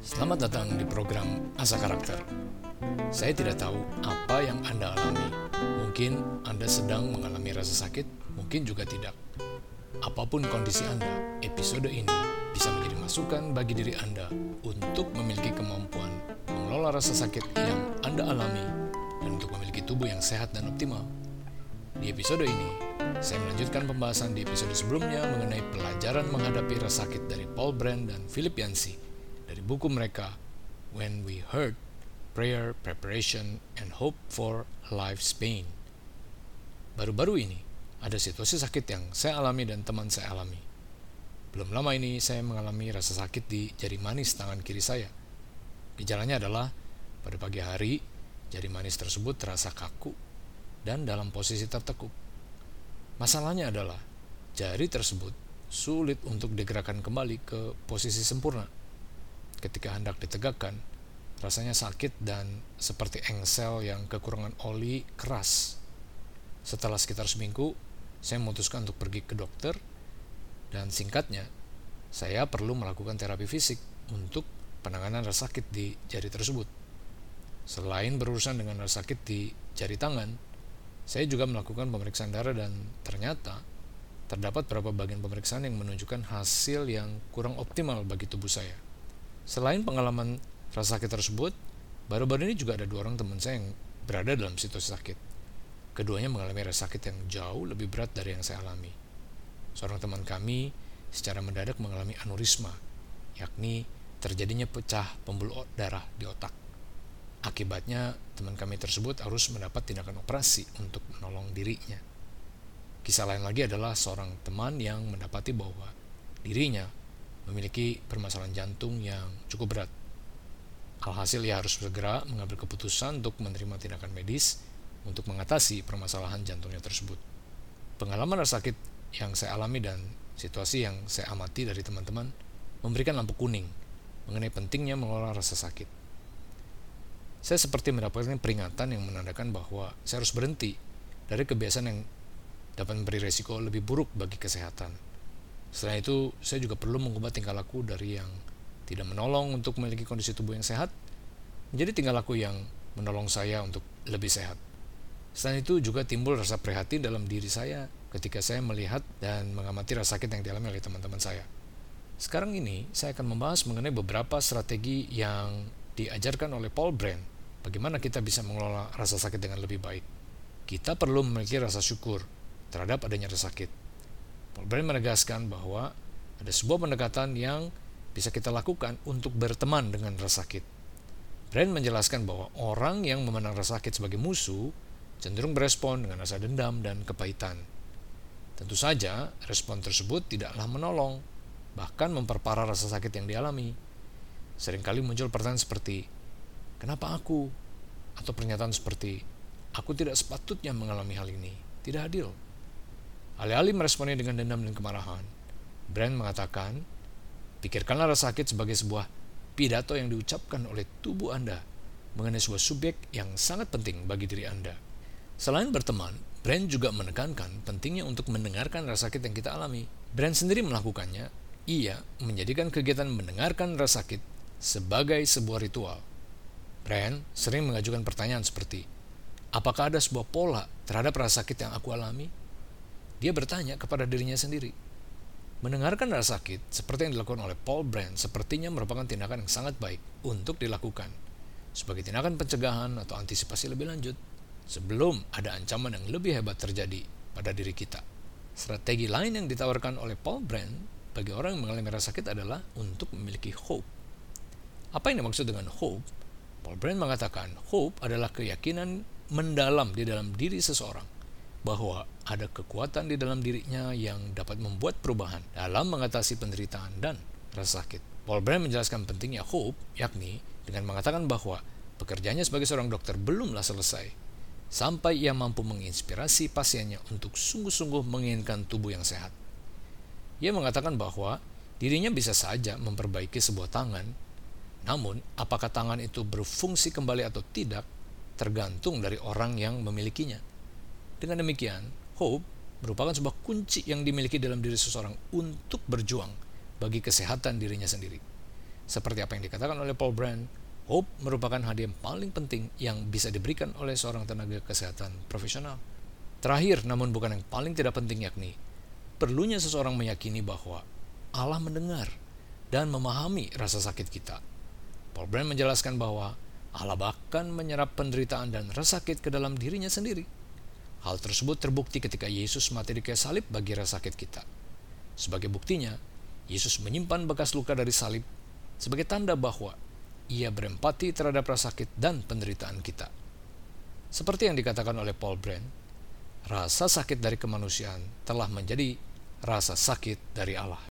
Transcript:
Selamat datang di program Asa Karakter. Saya tidak tahu apa yang Anda alami. Mungkin Anda sedang mengalami rasa sakit, mungkin juga tidak. Apa pun kondisi Anda, episode ini bisa menjadi masukan bagi diri Anda untuk memiliki kemampuan mengelola rasa sakit yang Anda alami dan untuk memiliki tubuh yang sehat dan optimal. Di episode ini, saya melanjutkan pembahasan di episode sebelumnya mengenai pelajaran menghadapi rasa sakit dari Paul Brand dan Philip Yancey dari buku mereka When We Heard, Prayer, Preparation, and Hope for Life's Pain. Baru-baru ini, ada situasi sakit yang saya alami dan teman saya alami. Belum lama ini saya mengalami rasa sakit di jari manis tangan kiri saya. Gejalanya adalah pada pagi hari, jari manis tersebut terasa kaku dan dalam posisi tertekuk. Masalahnya adalah jari tersebut sulit untuk digerakkan kembali ke posisi sempurna. Ketika hendak ditegakkan, rasanya sakit dan seperti engsel yang kekurangan oli keras. Setelah sekitar seminggu, saya memutuskan untuk pergi ke dokter dan singkatnya, saya perlu melakukan terapi fisik untuk penanganan rasa sakit di jari tersebut. Selain berurusan dengan rasa sakit di jari tangan, saya juga melakukan pemeriksaan darah dan ternyata terdapat beberapa bagian pemeriksaan yang menunjukkan hasil yang kurang optimal bagi tubuh saya. Selain pengalaman rasa sakit tersebut, baru-baru ini juga ada dua orang teman saya yang berada dalam situasi sakit. Keduanya mengalami rasa sakit yang jauh lebih berat dari yang saya alami. Seorang teman kami secara mendadak mengalami aneurisma, yakni terjadinya pecah pembuluh darah di otak. Akibatnya, teman kami tersebut harus mendapat tindakan operasi untuk menolong dirinya. Kisah lain lagi adalah seorang teman yang mendapati bahwa dirinya memiliki permasalahan jantung yang cukup berat. Alhasil ia harus segera mengambil keputusan untuk menerima tindakan medis untuk mengatasi permasalahan jantungnya tersebut. Pengalaman rasa sakit yang saya alami dan situasi yang saya amati dari teman-teman memberikan lampu kuning mengenai pentingnya mengelola rasa sakit saya seperti mendapatkan peringatan yang menandakan bahwa saya harus berhenti dari kebiasaan yang dapat memberi resiko lebih buruk bagi kesehatan. Selain itu, saya juga perlu mengubah tingkah laku dari yang tidak menolong untuk memiliki kondisi tubuh yang sehat, menjadi tingkah laku yang menolong saya untuk lebih sehat. Selain itu juga timbul rasa prihatin dalam diri saya ketika saya melihat dan mengamati rasa sakit yang dialami oleh teman-teman saya. Sekarang ini saya akan membahas mengenai beberapa strategi yang diajarkan oleh Paul Brand bagaimana kita bisa mengelola rasa sakit dengan lebih baik. Kita perlu memiliki rasa syukur terhadap adanya rasa sakit. Paul Brand menegaskan bahwa ada sebuah pendekatan yang bisa kita lakukan untuk berteman dengan rasa sakit. Brand menjelaskan bahwa orang yang memandang rasa sakit sebagai musuh cenderung berespon dengan rasa dendam dan kepahitan. Tentu saja, respon tersebut tidaklah menolong, bahkan memperparah rasa sakit yang dialami. Seringkali muncul pertanyaan seperti, kenapa aku? Atau pernyataan seperti, aku tidak sepatutnya mengalami hal ini, tidak adil. Alih-alih meresponnya dengan dendam dan kemarahan, Brand mengatakan, pikirkanlah rasa sakit sebagai sebuah pidato yang diucapkan oleh tubuh Anda mengenai sebuah subjek yang sangat penting bagi diri Anda. Selain berteman, Brand juga menekankan pentingnya untuk mendengarkan rasa sakit yang kita alami. Brand sendiri melakukannya, ia menjadikan kegiatan mendengarkan rasa sakit sebagai sebuah ritual. Brand sering mengajukan pertanyaan seperti, apakah ada sebuah pola terhadap rasa sakit yang aku alami? Dia bertanya kepada dirinya sendiri. Mendengarkan rasa sakit seperti yang dilakukan oleh Paul Brand sepertinya merupakan tindakan yang sangat baik untuk dilakukan sebagai tindakan pencegahan atau antisipasi lebih lanjut sebelum ada ancaman yang lebih hebat terjadi pada diri kita. Strategi lain yang ditawarkan oleh Paul Brand bagi orang yang mengalami rasa sakit adalah untuk memiliki hope apa yang dimaksud dengan hope? Paul Brand mengatakan, hope adalah keyakinan mendalam di dalam diri seseorang bahwa ada kekuatan di dalam dirinya yang dapat membuat perubahan dalam mengatasi penderitaan dan rasa sakit. Paul Brand menjelaskan pentingnya hope, yakni dengan mengatakan bahwa pekerjaannya sebagai seorang dokter belumlah selesai sampai ia mampu menginspirasi pasiennya untuk sungguh-sungguh menginginkan tubuh yang sehat. Ia mengatakan bahwa dirinya bisa saja memperbaiki sebuah tangan namun, apakah tangan itu berfungsi kembali atau tidak tergantung dari orang yang memilikinya. Dengan demikian, hope merupakan sebuah kunci yang dimiliki dalam diri seseorang untuk berjuang bagi kesehatan dirinya sendiri. Seperti apa yang dikatakan oleh Paul Brand, hope merupakan hadiah yang paling penting yang bisa diberikan oleh seorang tenaga kesehatan profesional. Terakhir, namun bukan yang paling tidak penting yakni, perlunya seseorang meyakini bahwa Allah mendengar dan memahami rasa sakit kita. Paul Brand menjelaskan bahwa Allah bahkan menyerap penderitaan dan rasa sakit ke dalam dirinya sendiri. Hal tersebut terbukti ketika Yesus mati di kayu salib bagi rasa sakit kita. Sebagai buktinya, Yesus menyimpan bekas luka dari salib sebagai tanda bahwa ia berempati terhadap rasa sakit dan penderitaan kita. Seperti yang dikatakan oleh Paul Brand, rasa sakit dari kemanusiaan telah menjadi rasa sakit dari Allah.